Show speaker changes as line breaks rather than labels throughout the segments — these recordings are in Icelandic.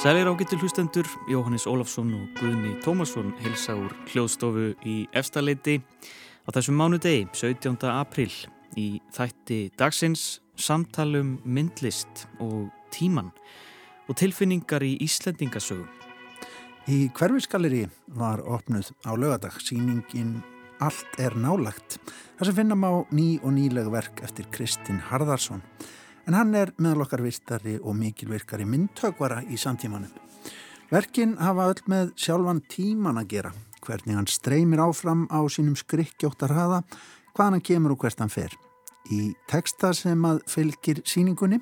Sælir ágættil hlustendur, Jóhannes Ólafsson og Guðni Tómasson helsa úr hljóðstofu í Efstaleiti á þessum mánudegi, 17. april, í þætti dagsins samtalum myndlist og tíman og tilfinningar í Íslendingasögum.
Í hverfiskalleri var opnuð á lögadag síningin Allt er nálagt, þar sem finnum á ný og nýleg verk eftir Kristinn Harðarsson en hann er meðal okkar virtari og mikilvirkari myndtökvara í samtímanum. Verkin hafa öll með sjálfan tíman að gera, hvernig hann streymir áfram á sínum skrikkjóttar haða, hvaðan hann kemur og hvert hann fer. Í teksta sem að fylgir síningunni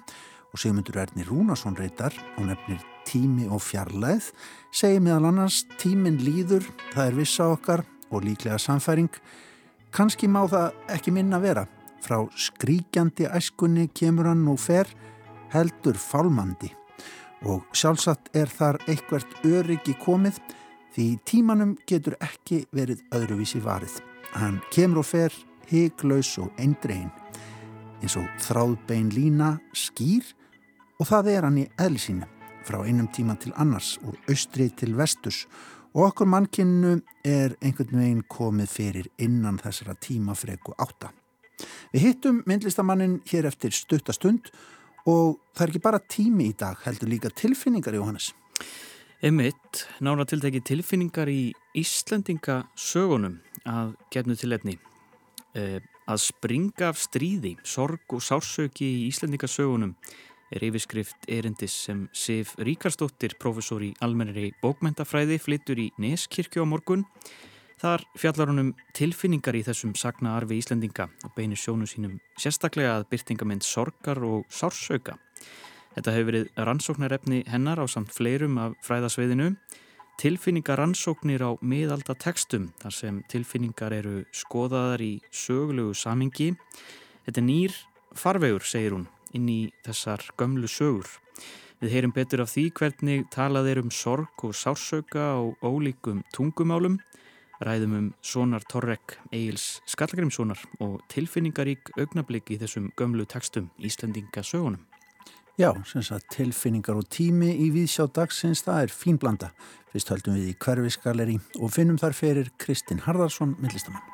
og Sigmundur Erni Rúnarsson reytar og nefnir tími og fjarlæð, segir meðal annars tímin líður, það er vissa okkar og líklega samfæring, kannski má það ekki minna vera. Frá skríkjandi æskunni kemur hann og fer heldur fálmandi og sjálfsagt er þar eitthvert öryggi komið því tímanum getur ekki verið öðruvísi varið. Hann kemur og fer higlaus og eindregin eins og þráðbein lína skýr og það er hann í eðlisínu frá einum tíma til annars úr austri til vestus og okkur mannkinnu er einhvern veginn komið fyrir innan þessara tímafregu átta. Við hittum myndlistamannin hér eftir stuttastund og það er ekki bara tími í dag, heldur líka tilfinningar Jóhannes.
Emitt, nána tilteki tilfinningar í Íslendinga sögunum að gefnu til efni. Eh, að springa af stríði, sorg og sársöki í Íslendinga sögunum er yfirskrift erindis sem Sif Ríkarsdóttir, professor í almennri bókmentafræði, flyttur í Neskirkju á morgun Þar fjallar hann um tilfinningar í þessum sagna arfi Íslendinga og beinir sjónu sínum sérstaklega að byrtingamind sorgar og sársauka. Þetta hefur verið rannsóknarefni hennar á samt fleirum af fræðasveiðinu. Tilfinningar rannsóknir á miðalda textum þar sem tilfinningar eru skoðaðar í sögulegu samingi. Þetta er nýr farvegur, segir hún, inn í þessar gömlu sögur. Við heyrum betur af því hvernig talað er um sorg og sársauka á ólíkum tungumálum ræðum um Sónar Torrek Egil's Skallagrimssonar og tilfinningarík augnabliki í þessum gömlu tekstum Íslandinga sögunum.
Já, sem sagt tilfinningar og tími í viðsjá dagsins, það er fín blanda. Fyrst höldum við í hverfisgaleri og finnum þar ferir Kristinn Harðarsson, millistamann.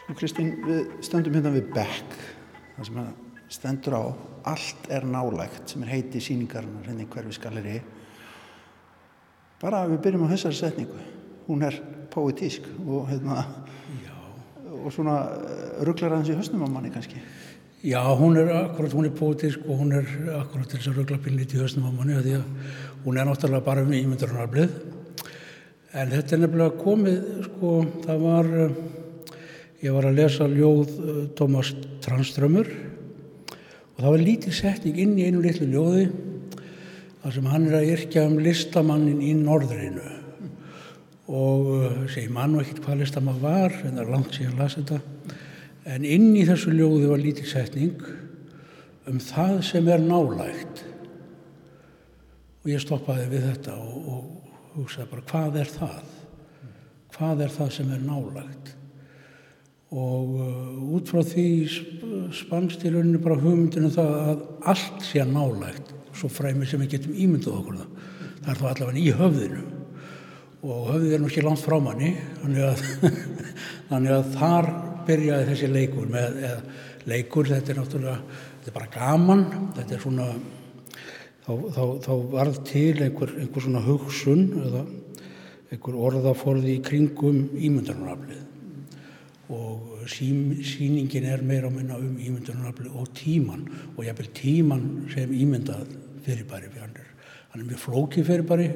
Sko Kristinn, við stöndum hérna við Beck, það sem stendur á Allt er nálægt, sem er heiti síningarnar hérna í hverfisgaleri bara við byrjum á þessari setningu. Hún er poetísk og hérna og svona eh, rugglar aðeins í höstnum á manni kannski.
Já, hún er akkurat, hún er poetísk og hún er akkurat til þess að ruggla bílnit í höstnum á manni því að hún er náttúrulega bara um ímyndurunarblið en þetta er nefnilega komið sko, það var eh, ég var að lesa ljóð eh, Tómas Tranströmmur og það var lítið setning inn í einu litlu ljóði þar sem hann er að yrkja um listamannin í norðrinu. Og uh, segi mann og ekkert hvað listamann var en það er langt síðan að lasa þetta en inn í þessu ljóði var lítið setning um það sem er nálægt. Og ég stoppaði við þetta og, og hugsaði bara hvað er það? Hvað er það sem er nálægt? Og uh, út frá því spannst í rauninu bara hugmyndinu um það að allt sé nálægt svo fræmi sem við getum ímynduð okkur það. Það er þá allavega í höfðinu og höfðið er nú ekki langt frá manni þannig að, þannig að þar byrjaði þessi leikur með leikur, þetta er náttúrulega þetta er bara gaman, þetta er svona þá, þá, þá varð til einhver, einhver svona hugsun eða einhver orðaforði í kringum ímyndunaraflið og sín, síningin er meira að minna um ímyndunaraflið og tíman og vel tíman sem ímyndað fyrirbæri fyrir hann er, mjög flókið fyrirbæri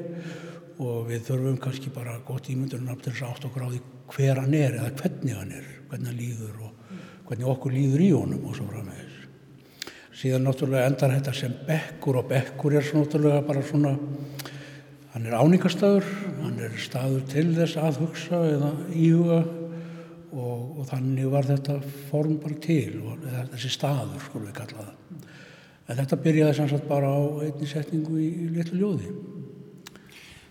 og við þurfum kannski bara gott ímyndunum til þess átt okkur á því hver hann er eða hvernig hann er, hvernig hann líður og hvernig okkur líður í honum og svo framvegis. Síðan náttúrulega endar þetta sem bekkur og bekkur er náttúrulega bara svona, hann er áningarstaður, hann er staður til þess að hugsa eða íhuga og, og þannig var þetta form bara til og þessi staður skulum við kalla það. En þetta byrjaði sannsagt bara á einni setningu í, í litlu ljóði.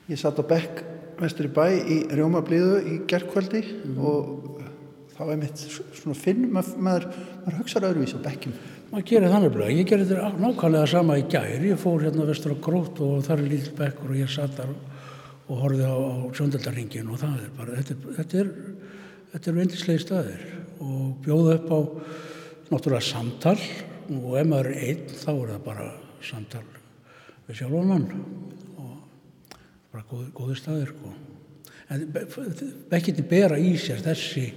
Ég satt á Bekk vestur í bæ í Rjómablíðu í gerðkvöldi mm. og þá er mitt svona finnum að maður, maður hugsaður öðruvís á bekkjum.
Maður gerir þannig blöð. Ég gerir þetta nákvæmlega sama í gær. Ég fór hérna vestur á grót og þar er lítill bekkur og ég satt þar og horfið á, á sjóndaldarringin og það er bara, þetta, þetta er, þetta er vindislega staðir og bjóða upp á náttúrulega samtal og ef maður er einn þá er það bara samtal við sjálfónan og bara góði, góði staðir sko. en bekkinni bera í sér þessi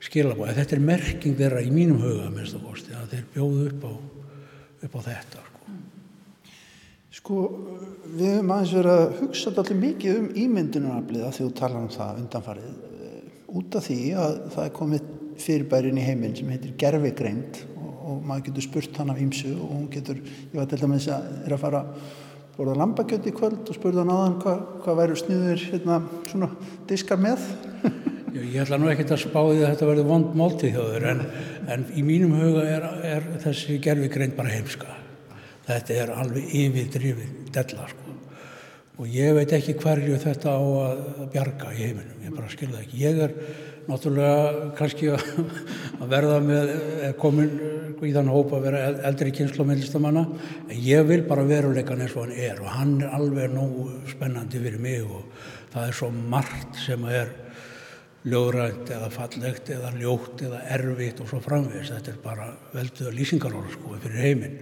skilabóð þetta er merking þeirra í mínum huga kosti að þeir bjóðu upp á, upp á þetta sko.
sko við höfum aðeins verið að hugsa allir mikið um ímyndunaraflið að því þú tala um það undanfarið út af því að það er komið fyrirbærin í heiminn sem heitir gerfigreind og, maður getur spurt hann af ímsu og hún getur, ég var til dæmis að er að fara borða lambakjöld í kvöld og spurði hann aðan hvað hva væru sniður hérna svona diskar með.
Já, ég ætla nú ekkert að spá því að þetta verður vond máltið þau en, en í mínum huga er, er þessi gerfigreind bara heimska. Þetta er alveg yfirdrifið della sko og ég veit ekki hverju þetta á að bjarga í heiminum, ég bara skilða ekki. Ég er náttúrulega kannski að verða með komin í þann hópa að vera eldri meðlistamanna en ég vil bara veruleikan eins og hann er. Og hann er alveg nógu spennandi fyrir mig og það er svo margt sem er ljóðrænt eða fallegt eða ljótt eða erfitt og svo framvegis. Þetta er bara velduða lýsingaróra sko fyrir heiminn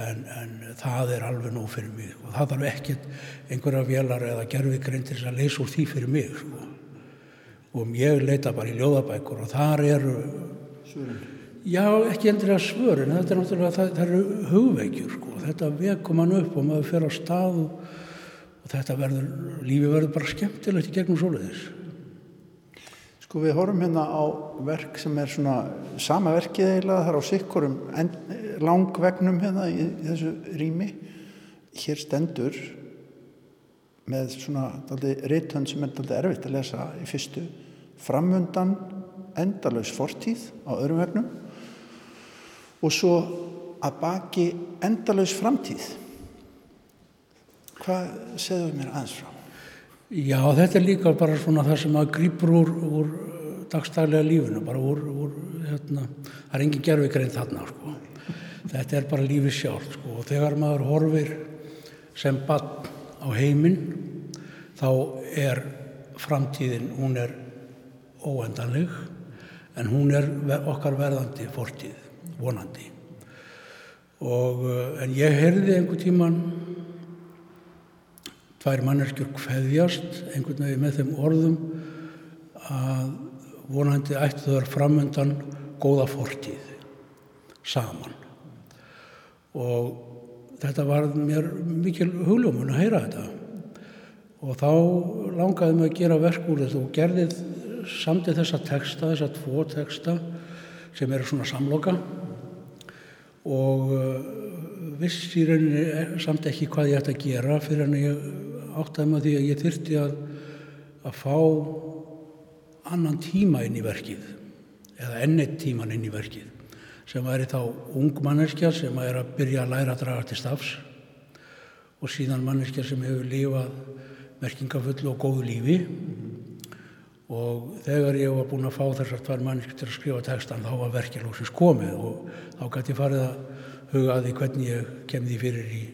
en, en það er alveg nóg fyrir mig og það þarf ekkert einhverja vélar eða gerfigrein til að leysa úr því fyrir mig sko og ég leita bara í ljóðabækur og þar eru
Svörin.
já, ekki endur að svörin þetta er náttúrulega, það, það eru hugveikjur sko. þetta vekum hann upp og maður fer á stað og, og þetta verður lífi verður bara skemmtilegt í gegnum svoleiðis
Sko við horfum hérna á verk sem er svona sama verkið eiginlega þar á sikkurum langvegnum hérna í, í þessu rými. Hér stendur með svona reytönd sem er daldi erfitt að lesa í fyrstu. Framundan endalaus fortíð á öðrum vegnum. Og svo að baki endalaus framtíð. Hvað segðu mér aðeins frá?
Já, þetta er líka bara svona það sem að grýpur úr, úr dagstælega lífinu, bara úr, úr hérna, það er engin gerfikrein þarna, sko. Þetta er bara lífi sjálf, sko, og þegar maður horfir sem bann á heiminn, þá er framtíðin, hún er óendanleg, en hún er okkar verðandi fortíð, vonandi. Og, en ég heyrði einhver tíman tvær manneskjur kveðjast einhvern veginn með þeim orðum að vonandi ættu þar framöndan góða fortíð saman. Og þetta var mér mikil hugljómun að heyra þetta. Og þá langaði mig að gera verk úr þetta og gerði samtið þessa texta, þessa tvo texta sem eru svona samloka. Og vissi í rauninni samt ekki hvað ég ætti að gera fyrir en ég áttaði maður því að ég þurfti að, að fá annan tíma inn í verkið eða ennett tíman inn í verkið sem væri þá ung manneskja sem er að byrja að læra að draga til stafs og síðan manneskja sem hefur lífað merkingafullu og góðu lífi. Og þegar ég var búin að fá þessar tvær manneskja til að skrifa textan þá var verkið lóksins komið og þá gæti ég farið að huga að því hvernig ég kem því fyrir í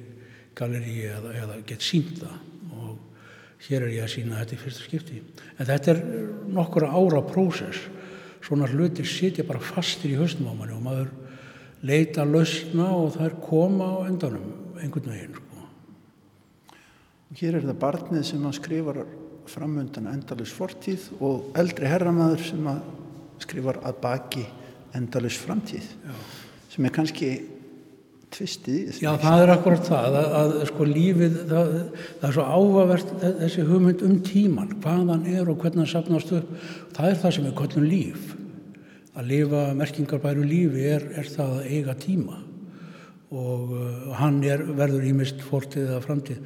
galleri eða, eða gett sínt það hér er ég að sína þetta í fyrsta skipti en þetta er nokkura ára prósess svona hlutir sitja bara fastir í höstum á manni og maður leita lausna og það er koma á endanum einhvern veginn sko.
Hér er það barnið sem að skrifar framöndan endalus fortíð og eldri herramæður sem að skrifar að baki endalus framtíð Já. sem er kannski tvistið
Já, það er akkurat það að, að sko lífið, það, það er svo áhugavert þessi hugmynd um tíman hvaðan er og hvernig það sapnast upp. Það er það sem er kollum líf. Að lifa merkingarbæru lífi er, er það að eiga tíma. Og uh, hann er, verður ímist fortið eða framtíð.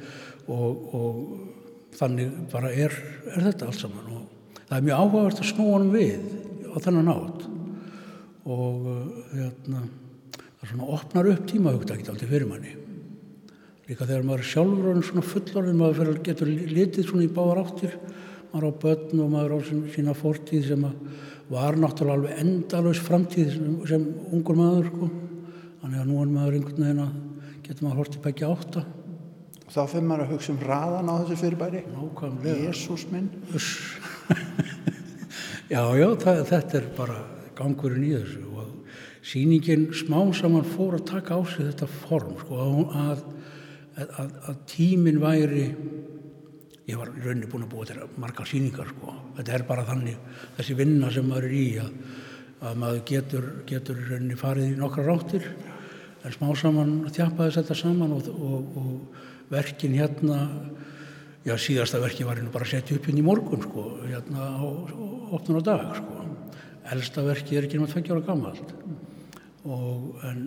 Og, og þannig bara er, er þetta allt saman. Og það er mjög áhugavert að snúa hann við á þennan átt og uh, hérna það svona opnar upp tímahugdækit aldrei fyrir manni. Líka þegar maður sjálfur er svona fullorðin maður getur litið svona í báðar áttir. Maður á börn og maður á sína fórtíð sem var náttúrulega alveg endalus framtíð sem, sem ungur maður sko. þannig að nú er maður einhvern veginn að getur maður hortið begja átta.
Þá fyrir maður að hugsa um raðan á þessu fyrirbæri.
Nákvæmlega.
Jésús minn.
Já, já, það, þetta er bara gangurinn í þessu og síningin smá saman fór að taka á sig þetta form sko, að, að, að tíminn væri ég var rauninni búin að búa til margar síningar sko. þetta er bara þannig þessi vinna sem maður er í að, að maður getur, getur rauninni farið í nokkra ráttir en smá saman þjappaði þetta saman og, og, og verkin hérna já síðasta verki var hérna bara að setja upp hérna í morgun sko, hérna á opnun á dag sko. elsta verki er ekki náttúrulega gammalt og en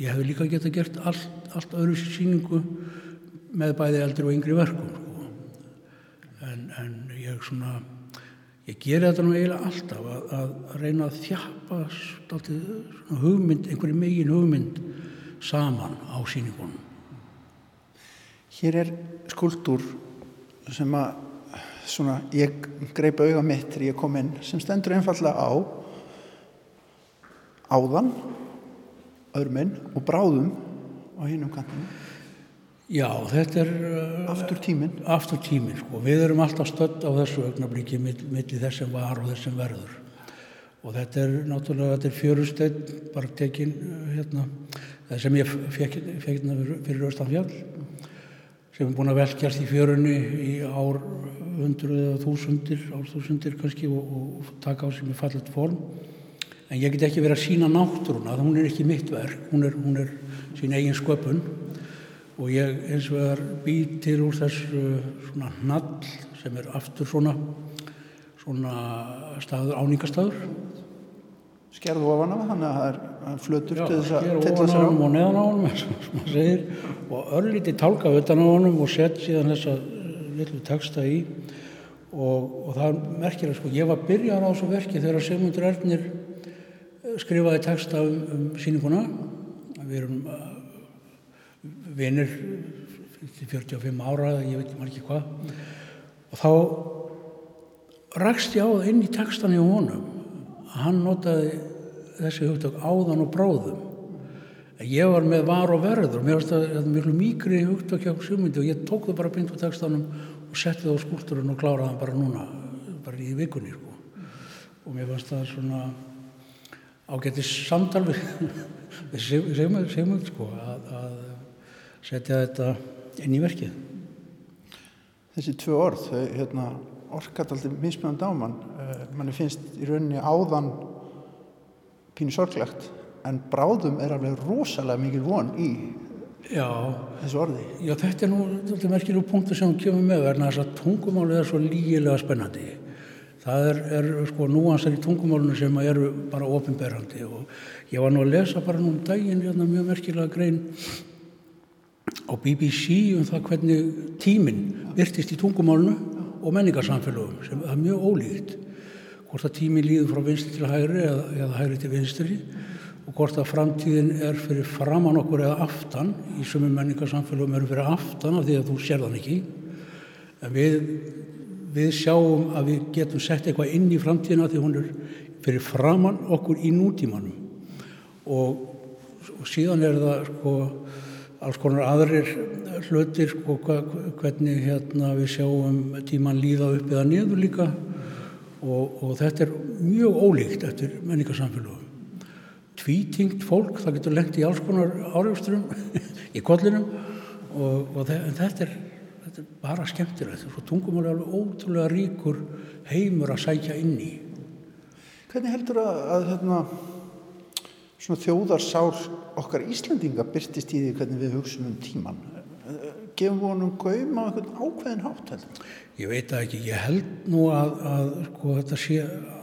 ég hef líka geta gert allt, allt öðru síningu með bæði eldri og yngri verkum sko. en, en ég svona ég geri þetta nú eiginlega alltaf að, að reyna að þjapa stáltið hugmynd, einhverju megin hugmynd saman á síningunum
Hér er skuldur sem að svona, ég greip auða mitt þegar ég kom inn sem stendur einfallega á áðan örminn og bráðum á hinnum kantinu
Já, þetta er
aftur tíminn
aftur tíminn, sko. Við erum alltaf stödd á þessu augnablíki millir þess sem var og þess sem verður og þetta er náttúrulega, þetta er fjörusteinn bara tekinn hérna sem ég fekk hérna fyrir Östanfjall sem er búin að velkjast í fjörunni í ár hundruð eða þúsundir, árþúsundir kannski og, og taka á sem er fallet form. En ég get ekki verið að sína náttúruna, hún er ekki mitt verk, hún er, hún er sín eigin sköpun. Og ég eins og það býr til úr þessu svona nall sem er aftur svona, svona staður, áningastadur.
Skerðu ofan af þannig að það er flötur
Já,
til þess að
sker
tilla
ofan á. honum og neðan á eins og örlítið tálka utan á honum og sett síðan þessa litlu texta í. Og, og það er merkilega, sko, ég var byrjar á þessu verki þegar Sigmundur Ernir skrifaði texta um, um síninguna, við erum uh, vinir til 45 ára, ég veit ekki hvað, og þá rakst ég á það inn í textan í honum að hann notaði þessi hugtök áðan og bráðum ég var með var og verður mér finnst það miklu mýkri hugtök hjá sumundi og ég tók það bara beint úr textanum og setti það á skúlturinn og kláraði hann bara núna bara í vikunni sko. og mér fannst það svona ágættis samtal við, við Sigmund, Sigmund sko, að, að setja þetta inn í verkið
Þessi tvö orð, hérna, orkat aldrei mismunandi á mann. Uh, manni finnst í rauninni áðan pínu sorglegt en bráðum er alveg rosalega mikil von í
Já,
þessu orði.
Já, þetta er nú merkilegu punktur sem hún kemur með verna þess að tungumálið er svo lígilega spennandi. Það er, er sko núansar í tungumálinu sem eru bara ofinberandi og ég var nú að lesa bara nú um daginn hérna, mjög merkilega grein á BBC um það hvernig tíminn virtist í tungumálinu og menningarsamfélögum sem er mjög ólíkt. Hvort að tíminn líður frá vinstri til hægri eða, eða hægri til vinstri og hvort að framtíðin er fyrir framann okkur eða aftan í sumum menningarsamfélagum eru fyrir aftan af því að þú sér þann ekki en við, við sjáum að við getum sett eitthvað inn í framtíðina því hún er fyrir framann okkur í nútímanum. Og, og síðan er það sko alls konar aðrir hlutir sko hvernig hérna við sjáum tíman líða upp eða niður líka. Og, og þetta er mjög ólíkt eftir menningarsamfélagum tvítingt fólk, það getur lengt í alls konar áreifsturum í kollinum. Og, og þetta, er, þetta er bara skemmtilegt og tungumál er alveg ótrúlega ríkur heimur að sækja inn í
Hvernig heldur að, að hérna, svona þjóðarsál okkar Íslandinga byrtist í því hvernig við hugsun um tíman? Gefum við honum gaum á einhvern ákveðin hátt heldur?
Ég veit það ekki, ég held nú að, að sko, þetta sé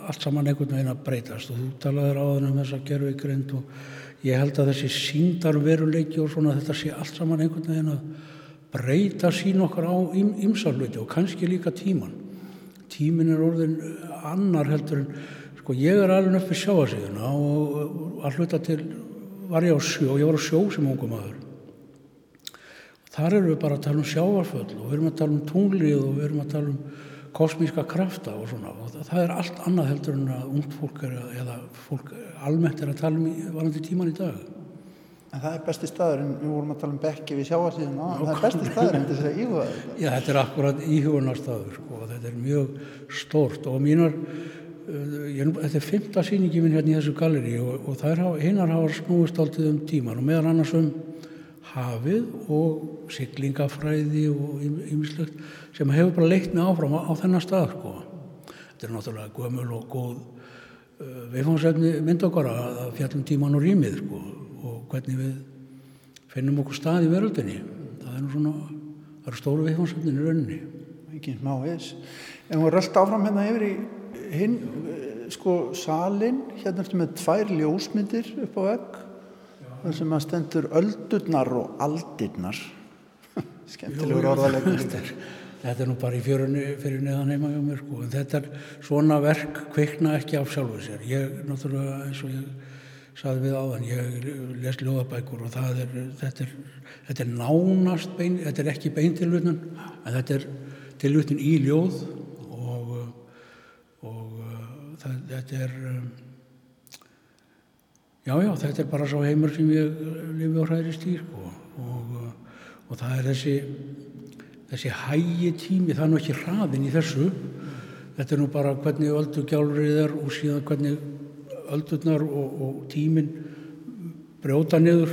allt saman einhvern veginn að breytast og þú talaður á þannig um þessa gerfugrind og ég held að þessi síndarveruleiki og svona þetta sé allt saman einhvern veginn að breyta sín okkar á ymsarluti og kannski líka tíman. Tímin er orðin annar heldur en, sko ég er alveg upp við sjáasíðuna og, að hluta til var ég á sjó, ég var á sjó sem ungum aður. Þar erum við bara að tala um sjávarföll og við erum að tala um tunglið og við erum að tala um kosmíska krafta og svona og það, er allt annað heldur en að ungt fólk er eða fólk almennt er að tala um varandi tíman í dag.
En það er besti staður, en við vorum að tala um bekki við sjáarsíðan á, það er besti staður en þess að íhuga þetta.
Já, þetta er akkurat íhugunarstaður sko, þetta er mjög stórt og mínar, uh, ég, þetta er fymta síningi minn hérna í þessu galleri og, og það er, hinnar hafa snúist alltaf um tíman og meðan annars um hafið og siglingafræði og ymmislegt sem hefur bara leitt mig áfram á, á þennan stað sko. Þetta er náttúrulega gömul og góð uh, viðfáðsefni mynd okkar að fjallum tíman og rýmið sko og hvernig við finnum okkur stað í veröldinni. Það er nú svona, það eru stóru viðfáðsefnin í rauninni.
Ekki smá eins. En við röllt áfram hérna yfir í hinn, sko, salin, hérna ertu með tvær ljósmyndir upp á vegg, þar sem að stendur öldurnar og aldirnar. Skemmtilegur orðalegur.
Þetta er nú bara í fjörunni fyrir neðan heima hjá mér sko, en þetta er svona verk kvikna ekki af sjálfuð sér. Ég, náttúrulega, eins og ég saði við áðan, ég les ljóðabækur og er, þetta er, þetta er nánast bein, þetta er ekki beintilvutnun, en þetta er tilvutnun í ljóð og, og það, þetta er, já, já, þetta er bara svo heimur sem ég lifi á hræðist í sko, og, og það er þessi, þessi hægi tími, það er nú ekki hraðin í þessu, þetta er nú bara hvernig öldugjálrið er og síðan hvernig öldurnar og, og tímin brjóta niður,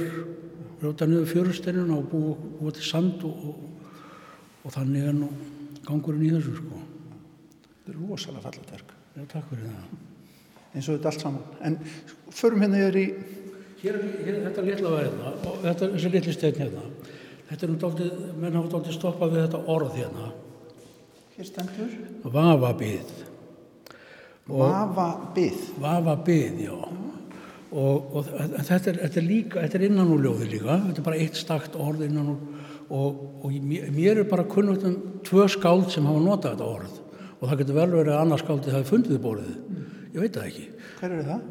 brjóta niður fjörusteinuna og búa, búa til sand og, og þannig er nú gangurinn í þessu sko.
Þetta er rosalega fallet verk.
Já, takk fyrir það.
Eins og þetta allt saman. En förum hérna yfir í...
Hér er, hér er þetta litla verðina og þetta, þessi litli stein hérna. Þetta er nú dálítið, menn hafa dálítið stoppað við þetta orð hérna.
Hér stendur.
Vafabið.
Vafabið.
Vafabið, já. Og, og þetta, er, þetta er líka, þetta er innan úr ljóði líka. Þetta er bara eitt stakt orð innan úr og, og mér, er bara kunnugt um tvö skáld sem hafa notað þetta orð og það getur vel verið að annars skáldi hafi fundið bólið. Ég veit það ekki.
Hver eru það?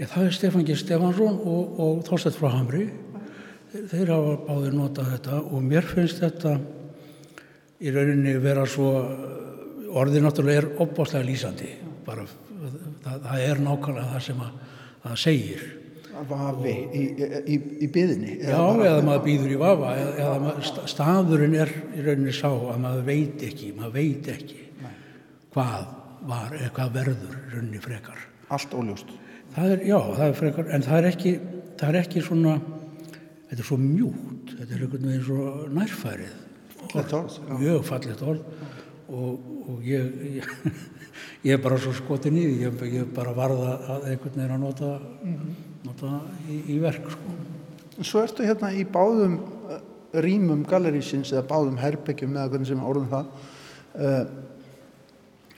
Já, það er Stefán G. Stefansson og, og Þorstedt frá Hamri. Þeir, hafa báðir notað þetta og mér finnst þetta í rauninni vera svo, orðið náttúrulega er opbáslega lýsandi. Bara, það, það er nákvæmlega það sem að, það segir.
Vafi í, í, í byðinni?
Já, eða maður býður í vafa, eða, eða staðurinn er í rauninni sá að maður veit ekki, maður veit ekki Nei. hvað var, eða hvað verður í rauninni frekar.
Allt óljóst?
Það er, já, það er frekar, en það er ekki, það er ekki svona, þetta er svo mjúkt, þetta er einhvern veginn svo nærfærið.
Fallet orð?
Mjög fallet orð og, og ég, ég, ég er bara svo skotin í ég, ég bara varða að einhvern veginn að nota, mm -hmm. nota í, í verk, sko.
Svo ertu hérna í báðum rýmum gallerísins eða báðum herbyggjum eða hvernig sem orðum það uh,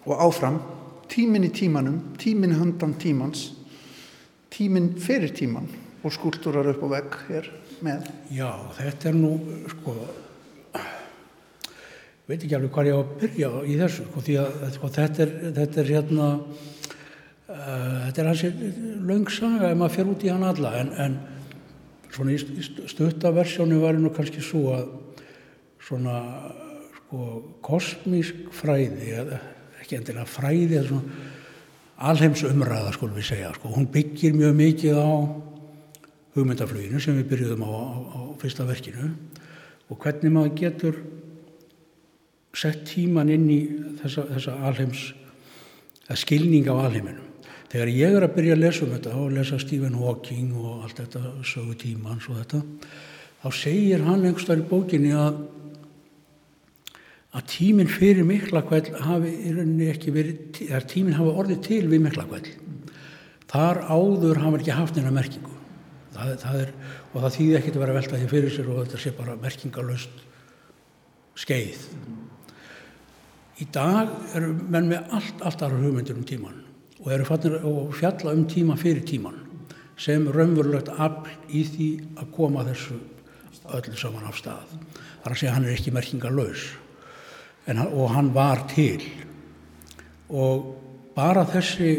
og áfram tíminn í tímanum, tíminn handan tímans tíminn fyrir tíman og skúltúrar upp á vegg er með.
Já, þetta er nú sko veit ekki alveg hvað ég á að byrja í þessu sko, því að sko, þetta, er, þetta er hérna uh, þetta er hansi laungsaga ef maður fyrir út í hann alla en, en svona í stuttaversjónu var nú kannski svo að svona sko kosmísk fræði ekki endilega fræði eða svona alheims umræða skulum við segja sko. hún byggir mjög mikið á hugmyndafluginu sem við byrjuðum á, á, á fyrsta verkinu og hvernig maður getur sett tíman inn í þessa, þessa alheims skilning af alheiminum þegar ég er að byrja að lesa um þetta og lesa Stephen Hawking og allt þetta sögu tímans og þetta þá segir hann einhverstað í bókinni að að tíminn fyrir miklakvæll hafi í rauninni ekki verið, að tíminn hafi orðið til við miklakvæll. Þar áður hafa ekki haft neina merkingu. Það, það er, og það þýði ekki að vera veltað því fyrir sér og þetta sé bara merkingalöst skeið. Í dag eru menn með allt, allt aðra hugmyndir um tíman og eru fannir að fjalla um tíma fyrir tíman sem raunverulegt afl í því að koma þessu öllu saman af stað. Það er að segja að hann er ekki merkingalös en, og hann var til og bara þessi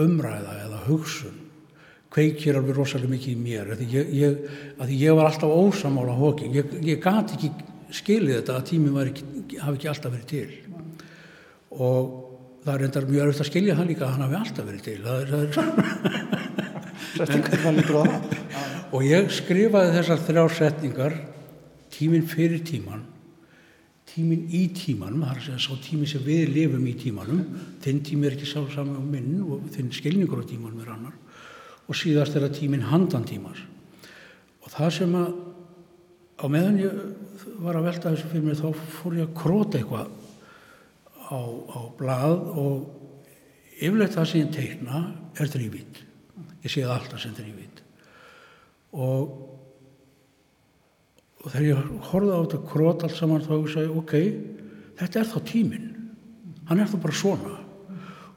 umræða eða hugsun kveikir alveg rosalega mikið í mér ég, ég, ég var alltaf ósamála hóking, ég, ég gati ekki skilið þetta að tími ekki, hafi ekki alltaf verið til. Og það er endar mjög öll að skilja það líka að hann hafi alltaf verið til. Það er,
það er
og ég skrifaði þessar þrjár setningar tíminn fyrir tíman tíminn í tímanum það er að segja svo tími sem við lifum í tímanum þinn tími er ekki sá saman á minn og þinn skilningur á tímanum er annar og síðast er það tíminn handan tímans. Og það sem að á meðan ég var að velta þessu fyrir mig þá fór ég að króta eitthvað á, á blað og yfirleitt það sem ég teikna er þrývít ég sé það alltaf sem þrývít og, og þegar ég horfði á þetta krót allt saman þá hugsaði ok, þetta er þá tíminn. Hann er þá bara svona.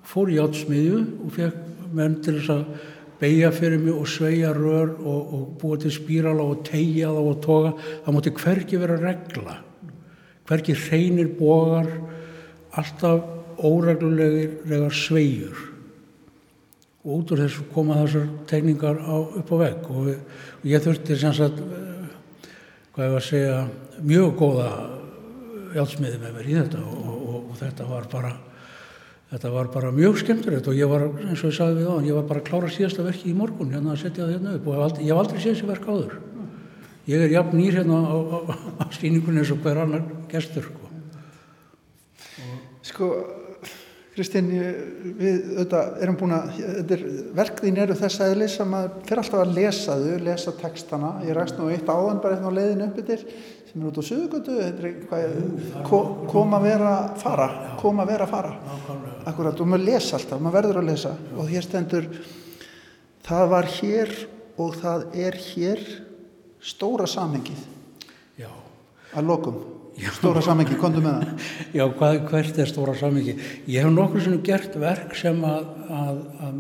Fór í átsmiðju og fekk menn til þess að beigja fyrir mig og sveia rör og, og búa til spírala og tegja þá og toga það múti hverki vera regla. Hverki hreinir bogar alltaf óreglulegar sveigur og út úr þessu koma þessar tegningar á, upp á vegg. Og, við, og ég þurfti sem sagt hvað ég var að segja mjög góða hjálpsmiði með mér í þetta og, og þetta var bara Þetta var bara mjög skemmtilegt og ég var, eins og ég sagði við á, ég var bara að klára síðasta verki í morgun hérna að setja það hérna upp og ég hef aldrei, séð þessi verk áður. Ég er jafn nýr hérna á, á, á síningunni eins og hver annar gestur. Sko,
sko Kristinn, við auðvitað erum búin að, er, verkðín eru þess aðeins sem að fyrir alltaf að lesa þau, lesa textana. Ég rækst nú eitt áðan bara hérna á leiðinu upp yfir sem er út á sögugötu koma vera fara koma vera fara. Akkurat og maður lesa alltaf, maður verður að lesa. Og hér stendur það var hér og það er hér stóra samhengið.
Já.
að lokum. Já. stóra samhengi, kontu með það.
Já, hvað, hvert er stóra samhengi ég hef nokkur sem gert verk sem að, að, að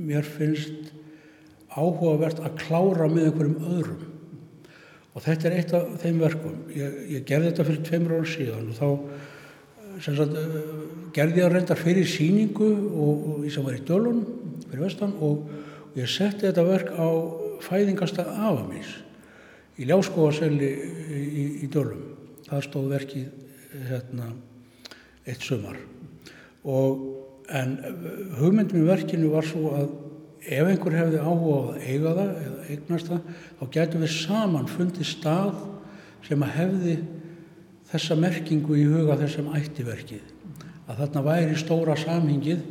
mér finnst áhugavert að klára með einhverjum öðrum og þetta er eitt af þeim verkum. Ég, ég gerði þetta fyrir tveimur ára síðan og þá sagt, gerði ég að reynda fyrir síningu og, og sem var í Dölun fyrir vestan og, og ég setti þetta verk á fæðingasta afamís í Ljáskóaselli í, í, í Dölum. Það stóð verkið hérna, eitt sumar. Og en hugmyndin með verkinu var svo að ef einhver hefði áhuga á að eiga það eða eignast það, þá getum við saman fundið stað sem að hefði þessa merkingu í huga þessum ættiverkið. Að þarna væri stóra samhingið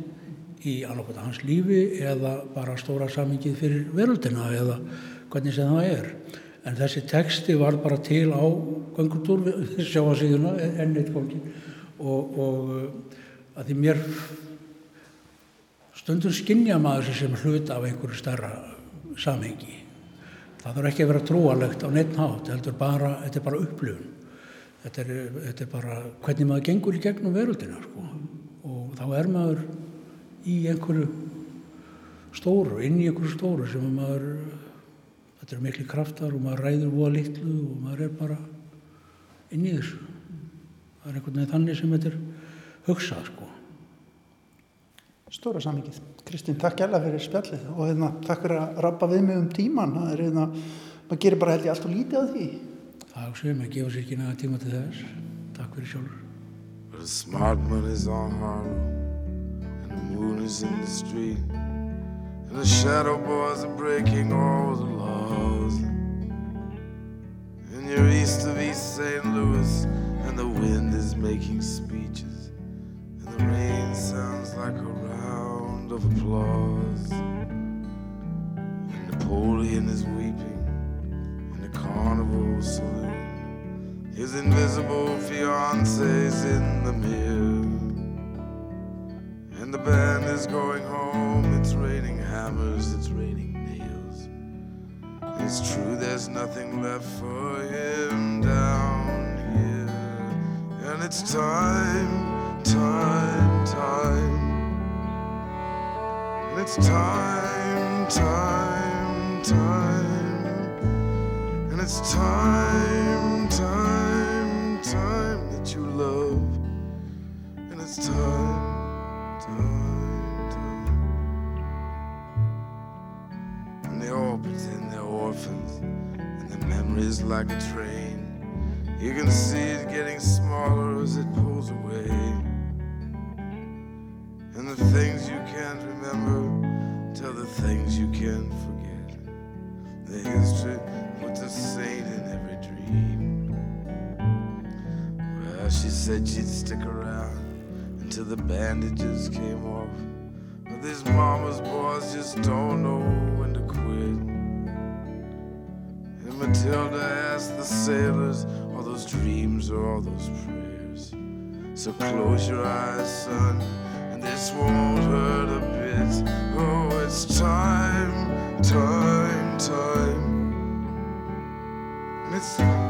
í annarkvæmta hans lífi eða bara stóra samhingið fyrir veröldina eða hvernig sem það er. En þessi teksti var bara til á gangutúr við sjáasíðuna enn eitt fólki og, og að því mér stundum skinnja maður sem hlut af einhverju starra samhengi. Það þarf ekki að vera trúalegt á neitt nátt, þetta er bara, upplifun. Þetta er, þetta er bara hvernig maður gengur í gegnum veröldina sko. og þá er maður í einhverju stóru, inn í einhverju stóru sem maður, þetta er miklu kraftar og maður ræður voða litlu og maður er bara inn í þessu. Það er einhvern veginn þannig sem þetta er hugsað sko
stóra samingið. Kristín, takk gæla fyrir spjallið og hérna, takk fyrir að rappa við mig um tíman. Það er hérna, maður gerir bara held ég allt og lítið að því.
Það sé, maður gefur sér ekki næga tíma til þess. Takk fyrir sjálfur.
But the smart money's on Harlow And the moon is in the street And the shadow boys are breaking all the laws And you're east of East St. Louis And the wind is making speeches And the rain sounds like a round of applause And Napoleon is weeping In the carnival saloon his invisible fiance's in the mirror. And the band is going home. It's raining hammers, it's raining nails. It's true, there's nothing left for him down here. And it's time, time, time. And it's time, time, time. And it's time, time, time that you love. And it's time, time, time. And they all pretend they're orphans. And the memory's like a train. You can see it getting smaller as it pulls she said she'd stick around until the bandages came off. But these mama's boys just don't know when to quit. And Matilda asked the sailors, all those dreams or all those prayers. So close your eyes, son, and this won't hurt a bit. Oh, it's time, time, time. And it's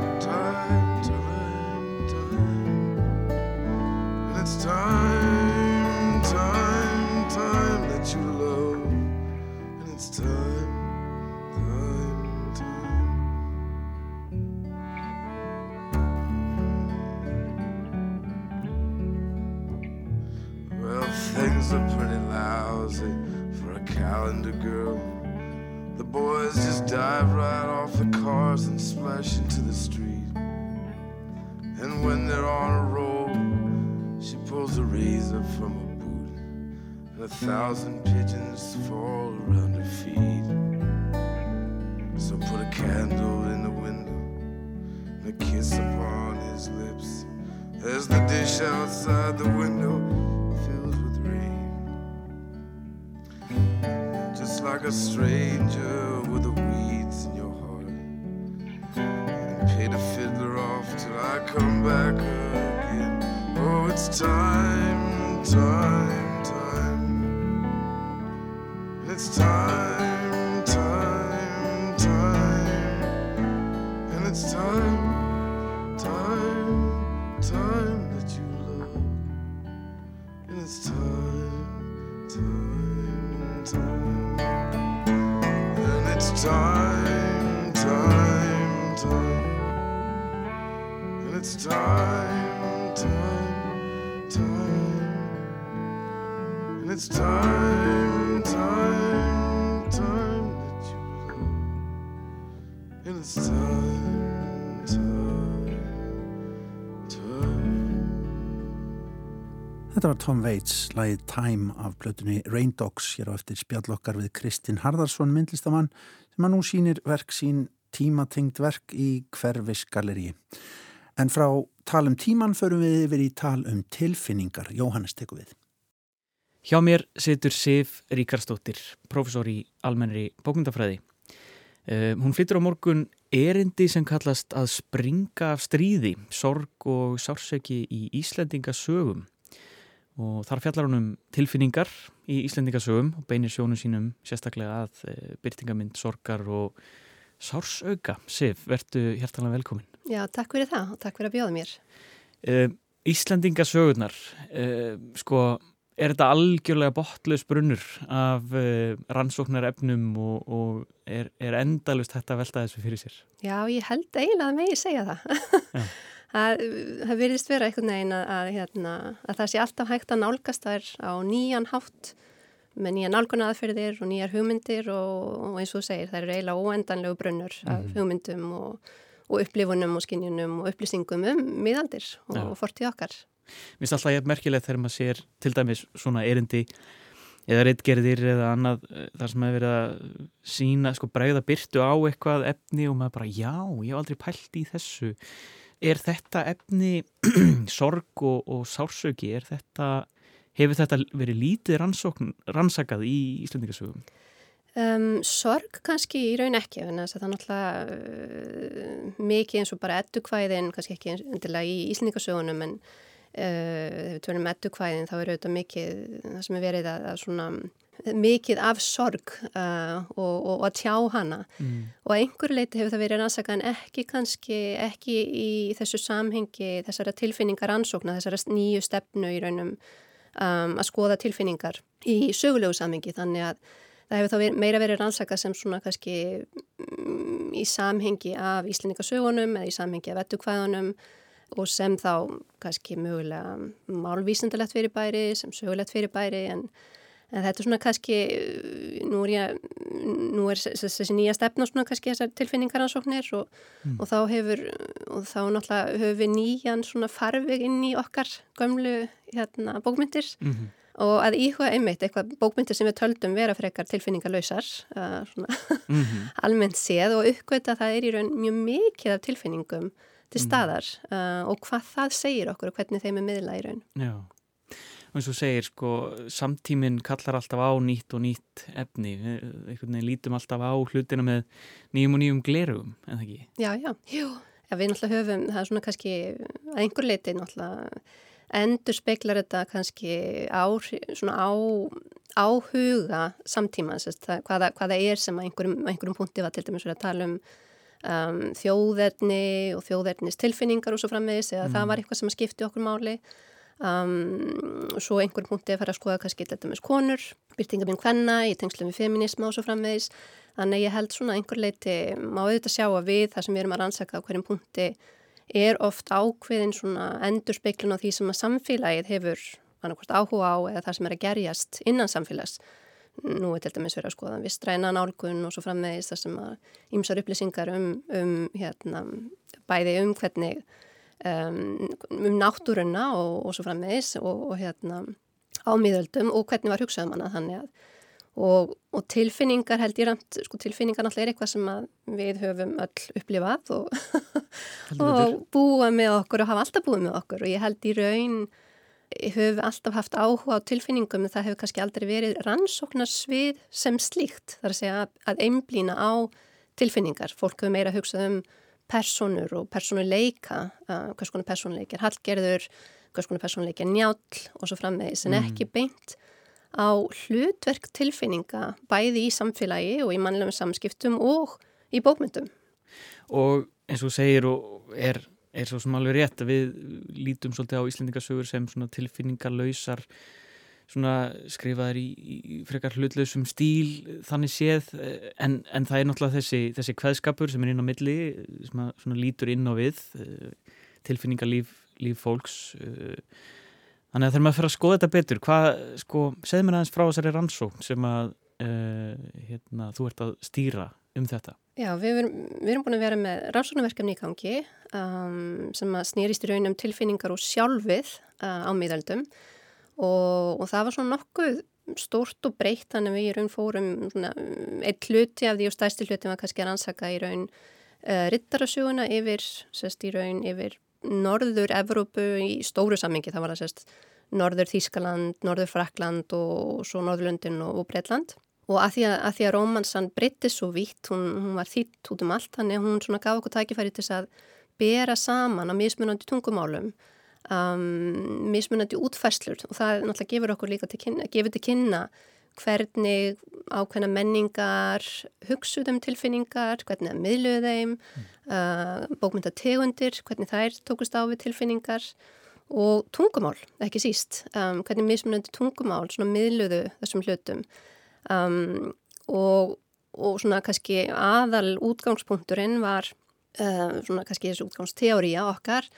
it's time, time, time. And it's time, time, time that you love. And it's time, time, time. And it's time, time, time. And it's time, time, time. And it's time,
Þetta var Tom Waits, lagið Time af blötunni Rain Dogs hér á eftir spjallokkar við Kristinn Harðarsson myndlistamann sem að nú sýnir verk sín tímatengt verk í hverfisgalleri. En frá tal um tíman förum við yfir í tal um tilfinningar. Jóhannes tekur við.
Hjá mér situr Sif Ríkarsdóttir, profesor í almennri bókmyndafræði. Uh, hún flyttur á morgun erindi sem kallast að springa af stríði, sorg og sársöki í Íslendingasögum. Og þar fjallar hún um tilfinningar í Íslendingasögum og beinir sjónum sínum sérstaklega að uh, byrtingamind, sorgar og sársauka. Sif, verðu hjertalega velkomin.
Já, takk fyrir það og takk fyrir að bjóða mér.
Uh, Íslandingasögurnar, sko, er þetta algjörlega botlaus brunnur af uh, rannsóknarefnum og, og er, er endalust þetta að velta þessu fyrir sér?
Já, ég held eiginlega að megi segja það. það, það virðist vera einhvern veginn að, að, hérna, að það sé alltaf hægt að nálgast þær á nýjan hátt með nýja nálgunaðferðir og nýjar hugmyndir og, og eins og þú segir, það eru eiginlega óendanlegu brunnur mm. af hugmyndum og, og upplifunum og skinjunum og upplýsingum um miðaldir og, og fortíð okkar.
Mér finnst alltaf ég merkilegt þegar maður sér til dæmis svona erindi eða reittgerðir eða annað þar sem maður verið að sína, sko bregða byrtu á eitthvað efni og maður bara já, ég hef aldrei pælt í þessu. Er þetta efni sorg og, og sársöki, þetta, hefur þetta verið lítið rannsakað í Íslandingasögum?
Um, sorg kannski í raun ekki en það er náttúrulega uh, mikið eins og bara eddukvæðin, kannski ekki endilega í Íslandingasögunum en Uh, ef við tölum meddukvæðin þá er auðvitað mikið það sem er verið að, að svona mikið af sorg uh, og, og, og að tjá hana mm. og einhver leiti hefur það verið rannsaka en ekki kannski ekki í þessu samhengi þessara tilfinningar ansókna, þessara nýju stefnu í raunum um, að skoða tilfinningar í sögulegu samhengi þannig að það hefur þá meira verið rannsaka sem svona kannski um, í samhengi af íslendingasögunum eða í samhengi af eddukvæðunum og sem þá kannski mögulega málvísendalegt fyrirbæri sem sögulegt fyrirbæri en, en þetta er svona kannski nú er, ég, nú er þessi nýja stefna svona kannski þessar tilfinningaransóknir og, mm. og þá hefur og þá náttúrulega höfum við nýjan svona farveg inn í okkar gömlu hérna, bókmyndir mm -hmm. og að íhuga einmitt eitthvað bókmyndir sem við töldum vera frekar tilfinningarlausar uh, svona mm -hmm. almennt séð og uppgöta það er í raun mjög mikið af tilfinningum til mhm. staðar uh, og hvað það segir okkur og hvernig þeim er miðla í raun.
Já, eins og segir sko samtíminn kallar alltaf á nýtt og nýtt efni, einhvern veginn lítum alltaf á hlutina með nýjum og nýjum glerugum, en það ekki?
Já, já, jú, já, við náttúrulega höfum, það er svona kannski að einhver leiti náttúrulega endur speiklar þetta kannski á, svona á, áhuga samtímans, það, hvaða, hvaða er sem að einhverjum, einhverjum punkti var til dæmis að tala um um, þjóðerni og þjóðernis tilfinningar og svo framvegis eða mm. það var eitthvað sem skipti okkur máli um, og svo einhverjum punkti að fara að skoða kannski þetta með konur, byrtingabinn hvenna í tengslum við feminisma og svo framvegis þannig ég held svona einhver leiti má auðvitað sjá að við það sem við erum að rannsaka á hverjum punkti er oft ákveðin svona endur speiklun á því sem að samfélagið hefur annarkvæmt áhuga á eða það sem er að gerjast innan samfélags. Nú er til dæmis verið að skoða vistræna nálgun og svo frammeðis það sem að ýmsar upplýsingar um, um hérna, bæði um hvernig um, um náttúrunna og, og svo frammeðis og, og hérna ámiðöldum og hvernig var hugsaðum hana þannig að Og, og tilfinningar held ég ramt, sko tilfinningar náttúrulega er eitthvað sem við höfum öll upplifað og, og búa með okkur og hafa alltaf búið með okkur. Og ég held í raun höfum alltaf haft áhuga á tilfinningum en það hefur kannski aldrei verið rannsóknarsvið sem slíkt. Þar að segja að einblýna á tilfinningar. Fólk hefur meira hugsað um personur og personuleika, uh, hvers konar personuleik er hallgerður, hvers konar personuleik er njál og svo framvegis en ekki beint á hlutverk tilfinninga bæði í samfélagi og í mannlegum samskiptum og í bókmyndum.
Og eins og segir og er, er svo sem alveg rétt að við lítum svolítið á Íslendingasögur sem tilfinningarlausar skrifaðar í, í frekar hlutlausum stíl þannig séð en, en það er náttúrulega þessi, þessi kveðskapur sem er inn á milli sem að, lítur inn á við tilfinningarlíf líf fólks Þannig að þegar maður fyrir að skoða þetta betur, hvað, sko, segð mér aðeins frá þessari rannsókn sem að uh, hérna, þú ert að stýra um þetta.
Já, við erum, við erum búin að vera með rannsóknarverkefni í gangi um, sem að snýrist í raunum tilfinningar og sjálfið uh, á miðaldum og, og það var svona nokkuð stórt og breytt þannig að við í raun fórum svona, eitt hluti af því og stæsti hluti var kannski að rannsaka í raun uh, rittarasuguna yfir, sérst í raun yfir norður Evrópu í stóru sammingi, það var það sérst norður Þískaland, norður Frakland og svo Norðurlundin og, og Breitland og að því að, að, því að romansan breytti svo vitt, hún, hún var þýtt út um allt, þannig að hún svona gaf okkur tækifæri til að bera saman á mismunandi tungumálum um, mismunandi útfæslur og það náttúrulega gefur okkur líka til kynna, gefur til kynna hvernig ákveðna menningar hugsuðum tilfinningar, hvernig að miðluðu þeim, mm. uh, bókmyndategundir, hvernig þær tókust á við tilfinningar og tungumál, ekki síst, um, hvernig mismunandi tungumál miðluðu þessum hlutum um, og, og svona kannski aðal útgangspunkturinn var uh, svona kannski þessu útgangsteória okkar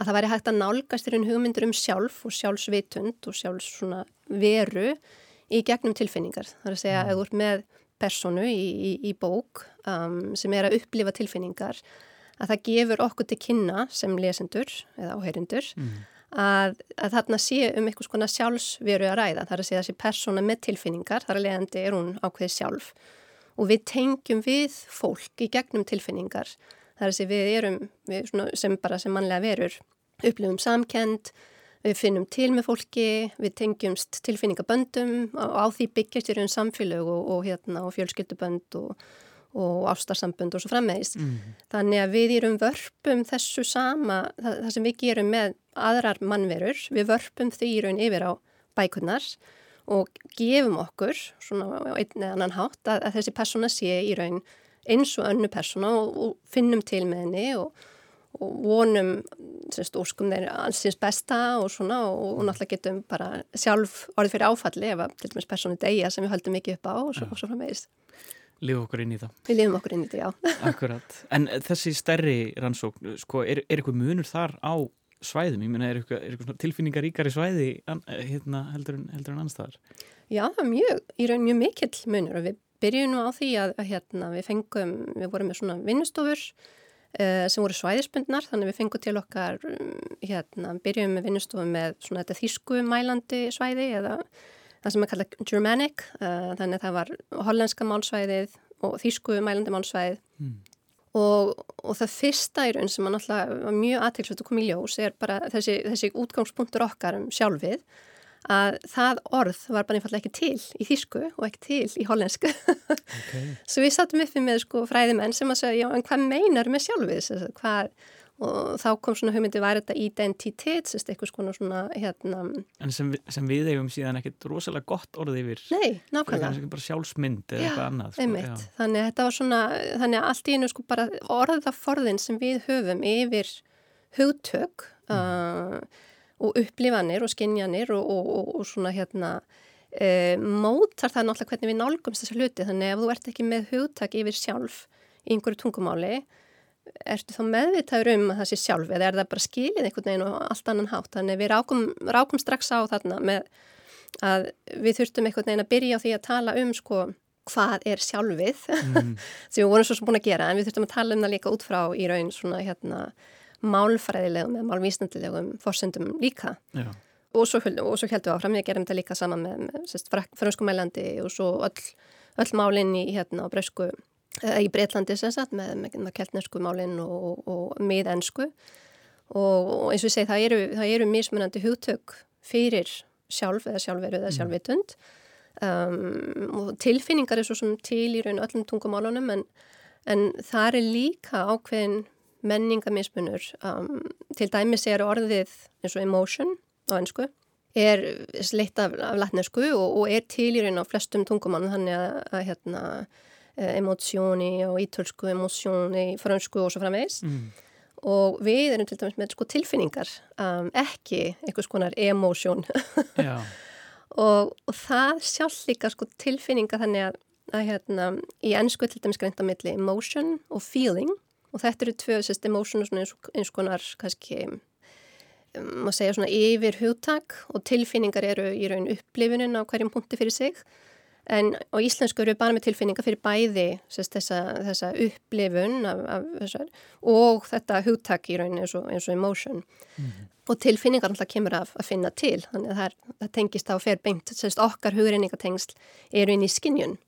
að það væri hægt að nálgast í raun hugmyndur um sjálf og sjálfsvitund og sjálfs svona veru í gegnum tilfinningar. Það er að segja að mm. þú ert með personu í, í, í bók um, sem er að upplifa tilfinningar að það gefur okkur til kynna sem lesendur eða áheyrindur mm. að, að þarna sé um eitthvað svona sjálfsveru að ræða. Það er að segja þessi persona með tilfinningar, þar að leiðandi er hún ákveðið sjálf og við tengjum við fólk í gegnum tilfinningar. Það er að segja við erum við sem bara sem mannlega verur upplifum samkend Við finnum til með fólki, við tengjumst tilfinningaböndum og á því byggjast í raun samfélög og, og, hérna, og fjölskyldubönd og, og ástarsambönd og svo frammeðis. Mm. Þannig að við erum vörpum þessu sama, það, það sem við gerum með aðrar mannverur, við vörpum því í raun yfir á bækurnar og gefum okkur svona einn eða annan hátt að, að þessi persóna sé í raun eins og önnu persóna og finnum til með henni og og vonum semst óskum þeir ansins besta og svona og, og náttúrulega getum bara sjálf orðið fyrir áfalli ef að til dæmis persónu degja sem við höldum mikið upp á og svo, svo framvegist.
Lífum okkur inn í það.
Við lífum okkur inn í það, já.
Akkurat. En þessi stærri rannsókn, sko, er, er eitthvað munur þar á svæðum? Ég menna, er eitthvað, er eitthvað tilfinningaríkari svæði hérna, heldur, heldur en annars þar?
Já, mjög, í raun mjög mikill munur og við byrjum nú á því að, að hérna, við fengum, við vorum með svona vinnustofur sem voru svæðisbundnar þannig við fengum til okkar um, hérna, byrjum með vinnustofum með svona þetta þýsku mælandi svæði eða það sem er kallað Germanic. Uh, þannig að það var hollenska málsvæðið og þýsku mælandi málsvæðið. Mm. og, og það fyrsta í raun sem var mjög aðtilsvægt að koma í ljós er bara þessi, þessi útgangspunktur okkar um sjálfið að það orð var bara einfallega ekki til í þýsku og ekki til í hollensku okay. svo við sattum uppi með sko fræðimenn sem að segja, já en hvað meinar með sjálfis hvað, og þá kom svona hugmyndi var þetta identitet, eitthvað svona svona hérna
En sem, sem við eigum síðan ekkit rosalega gott orð yfir.
Nei, nákvæmlega.
Það er bara sjálfsmynd eða eitthvað annað sko,
Þannig að þetta var svona, þannig að allt í einu sko bara orðaforðin sem við höfum yfir hugtök mm. uh, og upplifanir og skinjanir og, og, og svona hérna e, mótar það náttúrulega hvernig við nálgumst þessa hluti þannig ef þú ert ekki með hugtak yfir sjálf í einhverju tungumáli ertu þá meðvitaður um að það sé sjálf eða er það bara skilið einhvern veginn og allt annan hátt þannig við rákum, rákum strax á þarna með að við þurftum einhvern veginn að byrja á því að tala um sko hvað er sjálfið mm. sem við vorum svo sem búin að gera en við þurftum að tala um það líka út frá í raun svona hérna málfræðilegum eða málvísnandilegum fórsendum líka Já. og svo, svo heldum við áfram við gerum þetta líka saman með, með franskumælandi og svo öll, öll málinn í hérna á Breisku eða í Breitlandi sagt með, með, með keltnesku málinn og, og, og miðensku og, og eins og ég segi það eru, það eru mismunandi hugtök fyrir sjálf eða sjálfveru eða mm. sjálfvitund um, og tilfinningar er svo sem til í raun öllum tungumálunum en, en það er líka ákveðin menningamismunur um, til dæmis er orðið eins og emotion á ennsku er sleitt af, af latnesku og, og er til í raun á flestum tungumann þannig að, að hérna, eh, emótsjóni og ítölsku emótsjóni, fransku og svo framvegs mm. og við erum til dæmis með sko, tilfinningar um, ekki einhvers konar emósjón og, og það sjálf líka sko, tilfinninga þannig að, að hérna, í ennsku til dæmis greinta milli emotion og feeling og þetta eru tvö sérst emotion eins, eins konar kannski maður segja svona yfir hugtak og tilfinningar eru í raun upplifunin á hverjum punkti fyrir sig. En á íslensku eru bara með tilfinningar fyrir bæði sérst, þessa, þessa upplifun af, af þessar, og þetta hugtak í raun eins og, eins og emotion. Mm -hmm. og tilfinningar alltaf kemur af að finna til. Þannig að það, er, það tengist á ferbeint sérst okkar hugreiningatengsl eru inn í skinnjun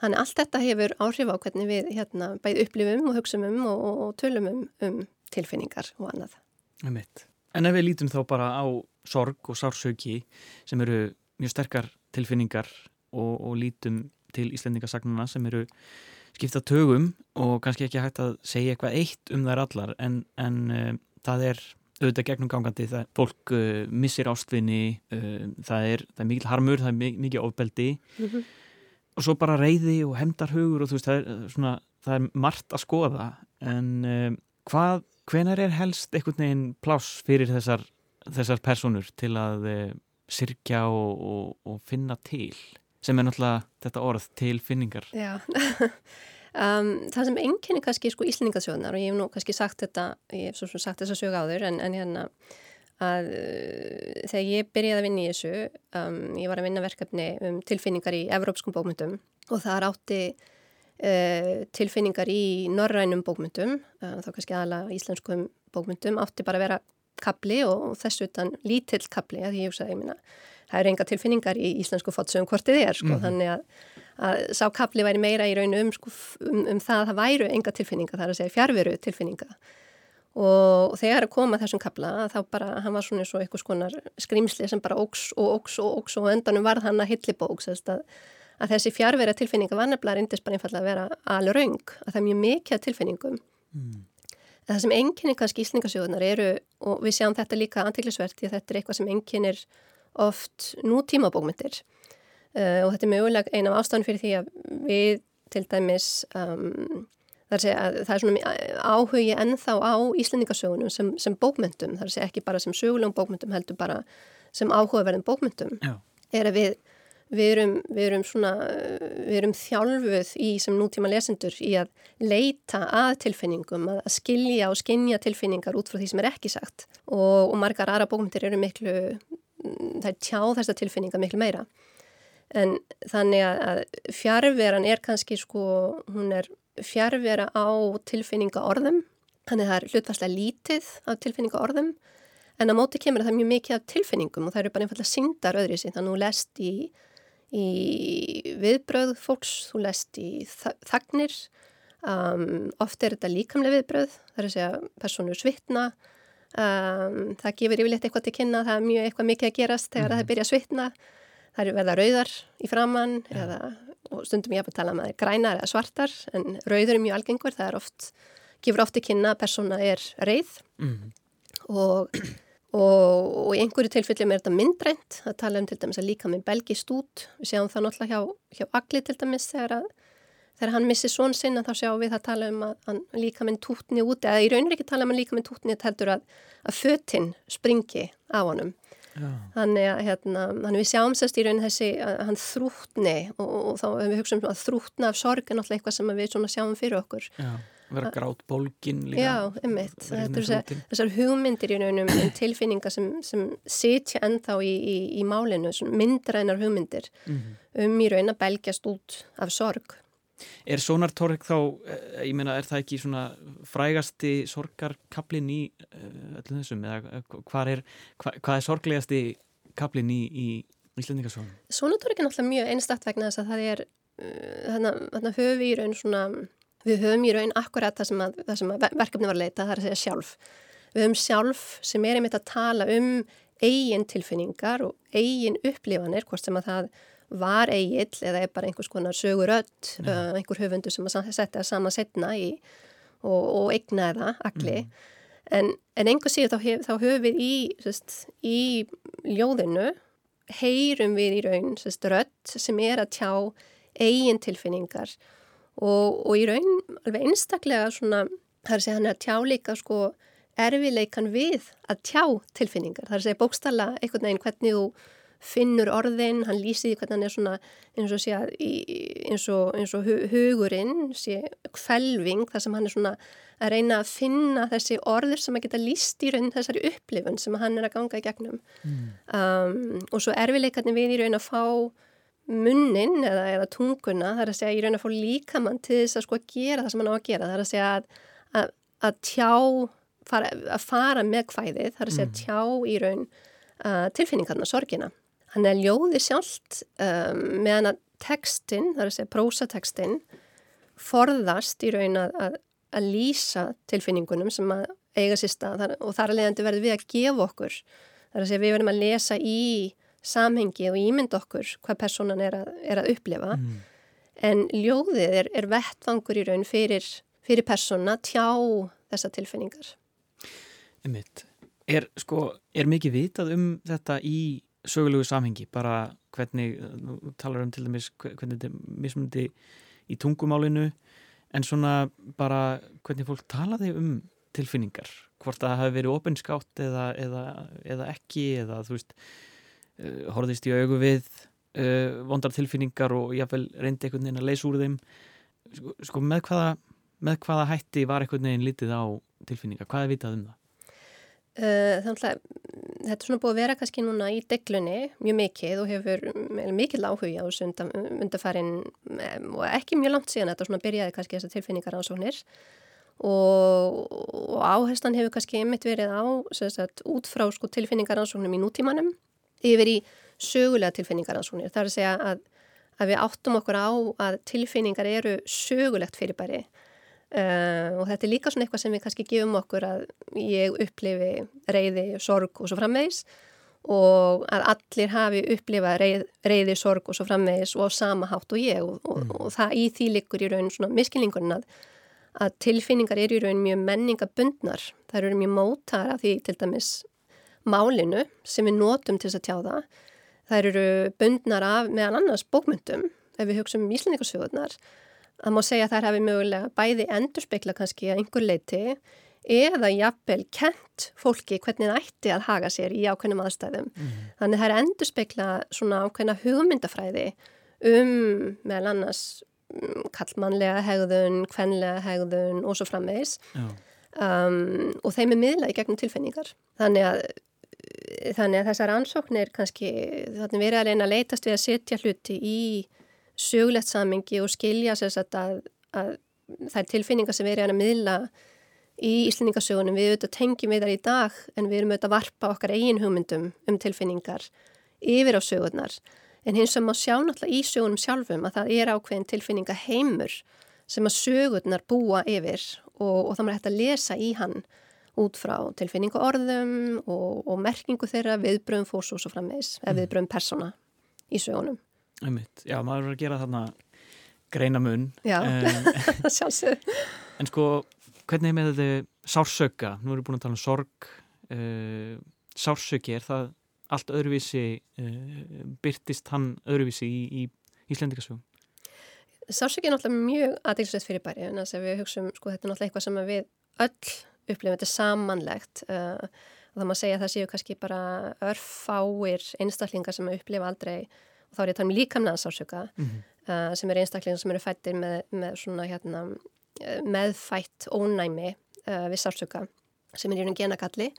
Þannig allt þetta hefur áhrif á hvernig við hérna, bæði upplifum og hugsaum um og, og, og tölum um, um tilfinningar og annað.
En ef við lítum þá bara á sorg og sársöki sem eru mjög sterkar tilfinningar og, og lítum til Íslendingasagnuna sem eru skipta tögum og kannski ekki hægt að segja eitthvað eitt um þær allar en, en uh, það er auðvitað gegnum gangandi það er fólk uh, missir ástvinni uh, það, er, það er mikil harmur, það er mikil ofbeldi. Mm -hmm og svo bara reyði og hemdarhugur og þú veist, það er, svona, það er margt að skoða. En um, hvað, hvenar er helst einhvern veginn pláss fyrir þessar, þessar personur til að uh, sirkja og, og, og finna til? Sem er náttúrulega þetta orð til finningar
Já. Um, Það sem enginni kannski sko íslendingasjóðnar og ég hef nú kannski sagt þetta ég hef svo, svo sagt þessa sög áður en, en hérna að uh, þegar ég byrjaði að vinna í þessu, um, ég var að vinna verkefni um tilfinningar í evrópskum bókmyndum og það átti uh, tilfinningar í norrænum bókmyndum, uh, þá kannski aðalega íslenskum bókmyndum, átti bara að vera kapli og þessu utan lítill kapli, að ég hugsaði, ég minna, það eru enga tilfinningar í íslensku fótsögum hvort þið er, sko, mm -hmm. þannig að, að sá kapli væri meira í raun um, sko, um, um það að það væru enga tilfinningar, það er að segja fjárveru tilfinninga og þegar að koma þessum kabla þá bara, hann var svona eins og eitthvað skonar skrimsli sem bara óks og óks og óks og endanum varð hann að hillibóks að, að þessi fjárverja tilfinninga var nefnilega reyndist bara einfallega að vera alveg raung að það er mjög mikið af tilfinningum mm. það sem enginni kannski íslingasjóðunar eru og við sjáum þetta líka antiklisvert því að þetta er eitthvað sem enginnir oft nútímabókmyndir uh, og þetta er mögulega eina af ástæðan fyrir því að við til dæmis um, Það er, að, það er svona áhugi ennþá á Íslandingasögunum sem, sem bókmyndum, það er ekki bara sem sögulegum bókmyndum, heldur bara sem áhugaverðin bókmyndum. Já. Er að við, við, erum, við erum svona, við erum þjálfuð í sem nútíma lesendur í að leita að tilfinningum, að skilja og skinja tilfinningar út frá því sem er ekki sagt og, og margar aðra bókmyndir eru miklu, það er tjá þessa tilfinninga miklu meira. En þannig að fjárveran er kannski sko, hún er fjárvera á tilfinninga orðum Þannig það er hlutvarslega lítið af tilfinninga orðum en á móti kemur það mjög mikið af tilfinningum og það eru bara einfallega síndar öðru sín. Þannig að þú lest í, í viðbröð fólks, þú lest í þagnir, um, oft er þetta líkamlega viðbröð, það er að segja personur svitna, um, það gefur yfirleitt eitthvað til kynna, það er mjög eitthvað mikið að gerast þegar mm -hmm. það byrja að svitna, það eru verða rauðar í framann ja. eða, og stundum ég að tala um að það er grænar eða svartar en rauður er mjög algengur, það er oft gefur ofti kynna að persóna er reið. Mm. og, og, og í einhverju tilfellum er þetta myndrænt. Að tala um til dæmis að líka með belgist út. Við sjáum það náttúrulega hjá, hjá Agli til dæmis. Þegar, að, þegar hann missi svon sinna þá sjáum við að tala um að, líka með tútni út. Eða í raunir ekki tala um að líka með tútni þetta heldur að, að fötinn springi á honum. Þannig að hérna, við sjáum sérst í raunin þessi að hann þrútni og, og þá við hugsaum að þrútna af sorg er náttúrulega eitthvað sem við sjáum fyrir okkur.
Já vera grátt bólgin líka.
Já, einmitt, þessar, þessar hugmyndir í raunum um tilfinningar sem, sem sitja ennþá í, í, í málinu myndrænar hugmyndir mm -hmm. um í raun að belgjast út af sorg
Er sonartorg þá, eh, ég meina, er það ekki svona frægasti sorgarkablin í uh, öllum þessum eða hvað er, hva, hvað er sorglegasti kablin í, í Íslandingarsónum?
Sonartorg er náttúrulega mjög einstakt vegna þess að það er uh, þarna höfu í raun svona Við höfum í raun akkurat það sem, að, það sem verkefni var að leita, það er að segja sjálf. Við höfum sjálf sem er einmitt að tala um eigin tilfinningar og eigin upplifanir, hvort sem að það var eigill eða er bara einhvers konar sögurödd, uh, einhver höfundu sem að setja saman setna í, og, og eigna það, allir. Mm. En, en einhver síðan þá, hef, þá höfum við í, sest, í ljóðinu, heyrum við í raun sest, rödd sem er að tjá eigin tilfinningar og, og í raun alveg einstaklega svona, það er að segja hann er að tjá líka sko erfileikan við að tjá tilfinningar, það er að segja bókstala einhvern veginn hvernig þú finnur orðin, hann lýsið hvernig hann er svona eins og, sé, eins og, eins og hugurinn, sé, kvelving þar sem hann er svona að reyna að finna þessi orður sem að geta líst í raun þessari upplifun sem hann er að ganga í gegnum mm. um, og svo erfileikarnir við í raun að fá munnin eða, eða tunguna, það er að segja ég raun að fá líkamann til þess að sko að gera það sem hann á að gera, það er að segja að, að, að tjá, fara, að fara með hvæðið, það er að segja mm. tjá í raun uh, tilfinningarna, sorgina. Hann er ljóði sjálft um, meðan að textin, það er að segja prósatekstinn, forðast í raun að, að lýsa tilfinningunum sem að eiga sér stað og þar að leiðandi verður við að gefa okkur, það er að segja við verðum að lesa í samhengi og ímynd okkur hvað personan er að, er að upplifa. Mm. en ljóðið er, er vettvangur í raun fyrir, fyrir persona tjá þessa tilfinningar.
Emmitt er, sko, er mikið vitað um þetta í sögulegu samhengi bara hvernig, þú talar um til dæmis hvernig þetta er mismundi í tungumálinu en svona bara hvernig fólk talaði um tilfinningar, hvort það hafi verið opinskátt eða, eða, eða ekki eða þú veist uh, horfðist í augu við uh, vondar tilfinningar og jáfnvel reyndi einhvern veginn að leysa úr þeim sko, sko með hvaða með hvaða hætti var einhvern veginn lítið á tilfinningar, hvað er vitað um það?
Uh, þannig að þetta er svona búið að vera kannski núna í deglunni mjög mikið og hefur mikið láhuga á undarfærin og ekki mjög langt síðan þetta svona byrjaði kannski þessar tilfinningar ásóknir og, og áherslan hefur kannski einmitt verið á sagt, út frá sko, tilfinningar ásóknum í nútímanum yfir í sögulega tilfinningaransóknir. Það er að segja að, að við áttum okkur á að tilfinningar eru sögulegt fyrirbæri uh, og þetta er líka svona eitthvað sem við kannski gefum okkur að ég upplifi reyði, sorg og svo framvegis og að allir hafi upplifað reið, reyði, sorg og svo framvegis og sama hátt og ég og, og, mm. og það í því likur í raun svona miskilningunum að, að tilfinningar eru í raun mjög menningabundnar. Það eru mjög mótar af því til dæmis málinu sem við notum til þess að tjá það. Það eru bundnar af meðan annars bókmyndum, ef við hugsaum um íslendingarsögurnar. Það má segja að það hefði mögulega bæði endurspegla kannski að einhver leiti eða jafnvel kent fólki hvernig það ætti að haga sér í ákveðnum aðstæðum. Mm. Þannig er endurspegla svona ákveðna hugmyndafræði um meðal annars mm, kallmannlega hegðun, kvenlega hegðun og svo framvegis um, og þeim er miðla í gegnum tilfinningar. Þannig að þannig að þessar ansóknir kannski, þannig að reyna að leytast við að setja hluti í sögulegt samingi og skilja sér að, að þær tilfinningar sem verið að miðla í Íslendingasögunum, við auðvitað tengjum við þar í dag en við erum auðvitað að varpa okkar eigin hugmyndum um tilfinningar yfir á sögurnar en hins sem má sjá náttúrulega í sögunum sjálfum að það er ákveðin tilfinningaheimur sem að sögurnar búa yfir og, og þá maður hægt að lesa í hann út frá tilfinningu orðum og, og merkingu þeirra viðbröðum fórs og frammeðis, eða mm. viðbröðum persóna í sögunum.
Einmitt. Já, maður verður að gera þarna greina mun.
Sjálfsög.
En sko, hvernig er með þetta sársöka? Nú erum við búin að tala um sorg. Uh, sársöki, er það allt öðruvísi, uh, byrtist hann öðruvísi í, í Íslendikasögum?
Sársöki er náttúrulega mjög aðeinsvægt fyrir bæri, en þess að við hugsaum, sko, þetta er náttúrulega eitthvað sem við öll upplifum, þetta er samanlegt uh, og það má segja að það séu kannski bara örfáir einstaklingar sem upplifa aldrei og þá er ég að tala um líkamnaðan sársöka mm -hmm. uh, sem eru einstaklingar sem eru fættir með, með svona hérna meðfætt ónæmi uh, við sársöka sem er í raun genagalli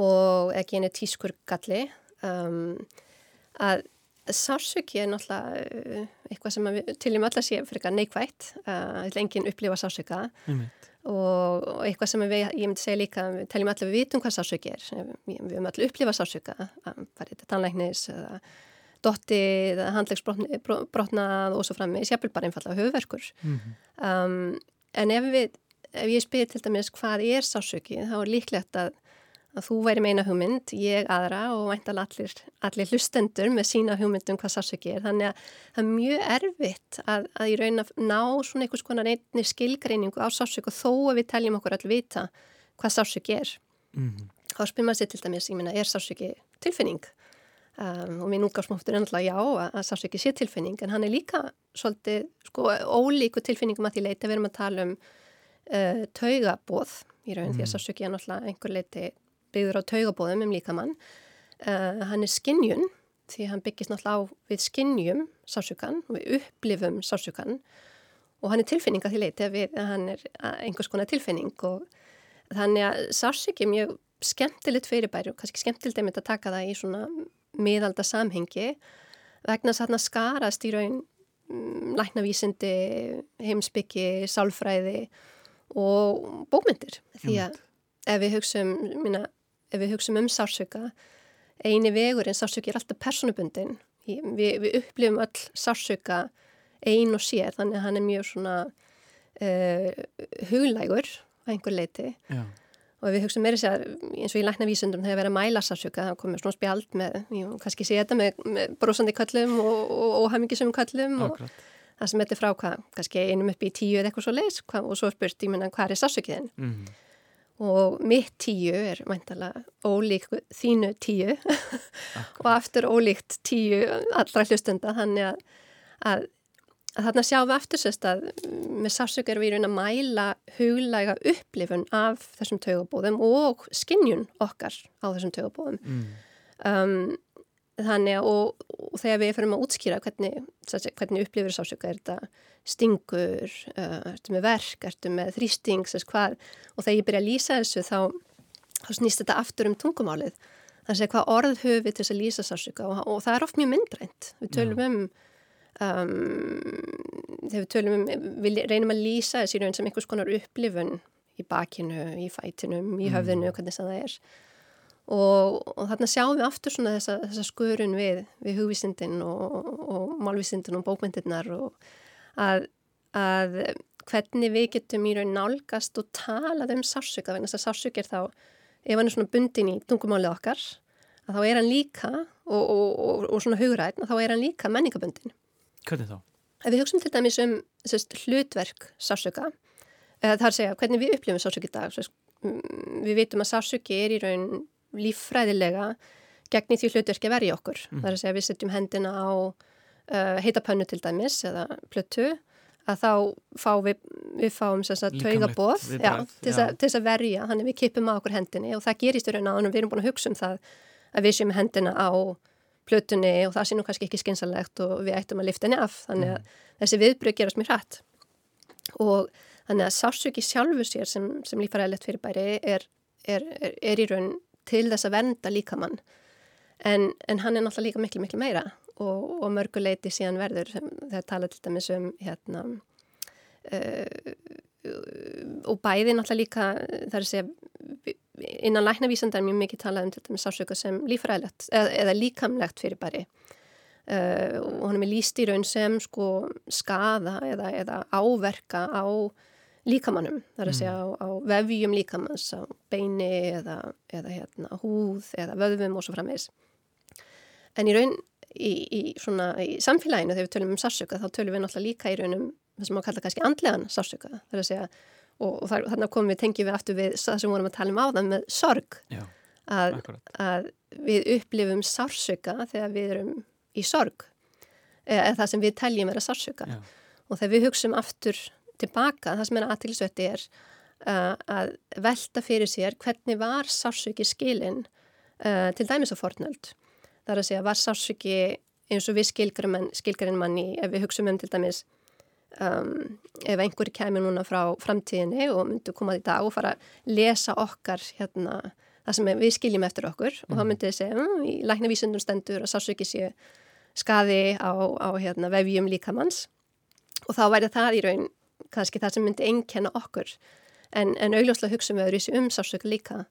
og eða genetískur galli um, að sársöki er náttúrulega uh, eitthvað sem við tiljum öll að sé fyrir eitthvað neikvægt að uh, enginn upplifa sársöka mm -hmm. og, og eitthvað sem við, ég myndi segja líka við teljum öll að við vitum hvað sársöki er við, höfum öll upplifa sársöka bara þetta tannlæknis eða dottið, handlegsbrotnað og svo frammi, sér bara einfallega höfverkur mm -hmm. um, en ef við ef ég spyr til dæmis hvað er sásöki þá er líklegt að, að þú væri meina hugmynd, ég aðra og væntalega allir, allir hlustendur með sína hugmyndum hvað sásöki er þannig að það er mjög erfitt að, að í raun að ná svona einhvers konar einni skilgreiningu á sásöki og þó að við teljum okkur allir vita hvað sásöki er mm -hmm. þá spyr maður sér til dæmis, ég meina, er sásöki tilfinning? Um, og minn útgáðsmáttur er náttúrulega já að, ekki sé tilfinning en hann er líka svolítið sko ólíku tilfinningum að því leiti við erum að tala um uh, taugabóð í raun mm. því að mm. sást ekki er náttúrulega einhver leiti byggður á taugabóðum um líkamann uh, hann er skinnjun því hann byggist náttúrulega á við skinnjum sásukan og við upplifum sásukan og hann er tilfinning að því leiti að, við, að hann er einhvers konar tilfinning og þannig að sást ekki mjög skemmtilegt fyrirbæri og kannski skemmtilegt að taka það í svona miðalda samhengi vegna þess að skarast í raun mm, læknavísindi, heimsbyggi, sálfræði og bókmyndir. Því að ef við hugsaum, minna, ef við hugsaum um sársöka, eini vegurinn sársöki er alltaf personubundin. Við, við upplifum öll sársöka ein og sér, þannig að hann er mjög svona uh, huglægur á einhver leiti. Já og við hugsaum meira sér eins og í læknavísundum þegar við erum að mæla sársöka það komur svona spjald með, jú, kannski sé þetta með, með brosandi köllum og óhamingisum köllum og það sem þetta er frá hvað, kannski einum upp í tíu eða eitthvað svo leis og svo spurt, ég menna, hvað er sársökiðin mm -hmm. og mitt tíu er mæntalega ólík þínu tíu. Og aftur ólíkt tíu allra hlustunda þannig að, að Þannig að sjáum við aftursest að með sársöku erum við í raun að mæla huglæga upplifun af þessum tögabóðum og skinnjun okkar á þessum tögabóðum. Mm. Um, þannig að og, og þegar við fyrir að útskýra hvernig, hvernig upplifur sársöku er þetta stingur, uh, ertu með verk, ertu með þrýsting, hvað, og þegar ég byrja að lýsa þessu þá, þá snýst þetta aftur um tungumálið. Þannig að hvað orð höfum við til þess að lýsa sársöku og, og það er oft mjög myndrænt. Við tölum um um, þegar við tölum um, við reynum að lýsa þessi raun sem einhvers konar upplifun í bakinu, í fætinum, í mm. höfðinu, mm. hvernig það er og, og þarna sjáum við aftur svona þessa, þessa skurun við, við hugvísindin og, og, og málvísindin og bókmyndirnar og að, að hvernig við getum í raun nálgast og talað um sársöka, þess að sársöka er þá, ef hann er svona bundin í tungumálið okkar, að þá er hann líka og svona hugræðin, að þá er hann líka menningabundin
Hvernig þá?
Ef við hugsaum til dæmis um sérst, hlutverk er að segja hvernig við upplifum sársöki í dag. Sérst, mm, við vitum að sársöki er í raun líffræðilega gegn í því hlutverki verði okkur. Mm. Það er að segja við setjum hendina á uh, heitapönnu til dæmis eða plötu að þá fá við, við fáum taugabóð til þess að verja, þannig við kipum á okkur hendinni og það gerist í raun á, við erum búin að hugsa um það að við séum hendina á plötunni og það sé nú kannski ekki skynsalegt og við ættum að lifta henni af. Þannig að mm. þessi viðbröð gerast mjög hrætt og þannig að sársöki sjálfu sér sem, sem lífaræðilegt fyrir bæri er, er, er, er í raun til þess að vernda líkamann. En, en hann er náttúrulega líka miklu miklu meira og, og mörguleiti síðan verður þegar tala til dæmis um hérna uh, og bæði náttúrulega líka það er að segja innan læknavísandar mjög mikið talað um þetta með sásöka sem lífræðilegt eða, eða líkamlegt fyrir bæri. Uh, og hann er líst í raun sem sko skaða eða, eða áverka á líkamannum, það er að segja á, á vefjum líkamanns, á beini eða, eða hérna, húð eða vöðvum og svo framvegs en í raun í, í, svona, í samfélaginu þegar við tölum um sásöka þá tölum við náttúrulega líka í raunum það sem má kalla kannski andlegan sásöka það er að segja og, þannig komum við, tengjum við aftur við það sem vorum að tala um áðan með sorg.
Já,
að, að við upplifum sársöka þegar við erum í sorg. Eða það sem við teljum vera sársöka
Já.
og þegar við hugsaum aftur tilbaka, það sem er aðtilsvetti er uh, að velta fyrir sér hvernig var sársöki skilin uh, til dæmis á fornöld. Það er að segja var sársöki eins og við skilgarinn manni ef við hugsaum um til dæmis um, ef einhverju kemur núna frá framtíðinni og myndu koma í dag og fara að lesa okkar hérna, það sem við skiljum eftir okkur mm. og þá myndið þið segja, um, í læknavísundum stendur að sásöki sé skaði á, á hérna, vefjum líkamanns og þá væri það í raun kannski það sem myndi einkenna okkur. En, en augljóslega hugsaum við öðru um sásöku líka.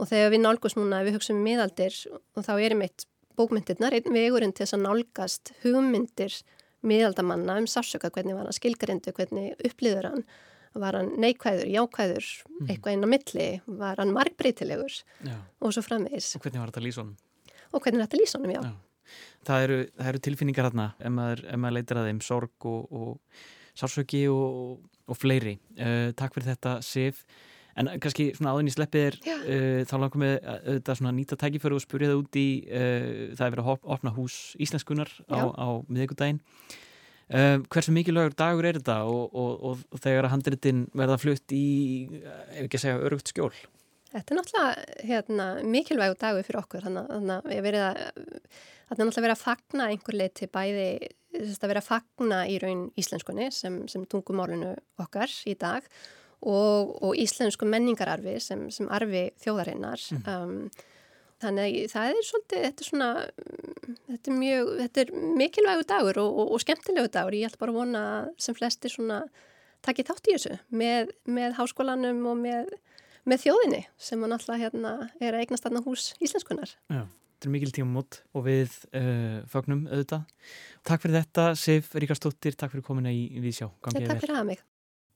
Og þegar við nálgust núna, við hugsaum um miðaldir og þá erum eitt bókmyndirnar, einn vegurinn til þess að nálgast hugmyndir miðaldamanna um sársöka, hvernig var hann skilgrindu, hvernig upplýður hann, var hann neikvæður, jákvæður, mm. eitthvað inn á milli, var hann margbreytilegur
Já.
og svo framvegis.
Og hvernig var þetta lýsónum?
Og hvernig er þetta lýsónum, já.
já. Það eru, það eru tilfinningar hérna, ef maður, maður leitir að þeim sorg og, og sársöki og, og fleiri. Uh, takk fyrir þetta, Sif. En kannski svona áðin í sleppið er uh, þá langum við auðvitað svona nýta tækiföru og spurja það út í uh, það er verið að opna hús íslenskunar á, á miðugudaginn uh, hversu mikilvægur dagur er þetta og, og, og, þegar að handritin verða flutt í, ef ekki að segja, örugt skjól?
Þetta er náttúrulega hérna, mikilvægur dagur fyrir okkur. Þannig að við verðum að þetta er náttúrulega verið að fagna einhver leiti bæði að vera að fagna í raun íslenskunni sem, sem tungumálunu okkar í dag og, og íslensku menningararfi sem, sem arfi þjóðarinnar mm. um, þannig að það er svolítið þetta er svona þetta er, mjög, þetta er mikilvægu dagur og, og, og skemmtilegu dagur, ég ætla bara að vona sem flestir svona takkið þátt í þessu með, með háskólanum og með, með þjóðinni sem hann alltaf hérna er að eignast aðna hús íslenskunar
Já Þetta er mikil tíma mót og við uh, fagnum auðvitað. Takk fyrir þetta, Sif Ríkarstóttir, takk fyrir komina í Vísjá.
Takk fyrir að hafa mig.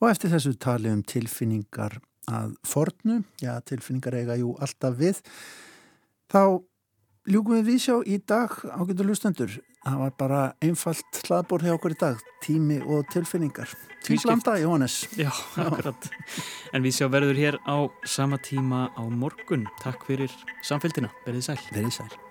Og eftir þessu tali um tilfinningar að fornu, já tilfinningar eiga jú alltaf við, þá ljúkum við vísjá í dag ágættu lustendur. Það var bara einfalt hlaðbór hjá okkur í dag, tími og tilfinningar. Tvíslanda, Jóhannes.
Já, akkurat. En vísjá verður hér á sama tíma á morgun. Takk fyrir samfélgina. Verðið sæl.
Verðið sæl.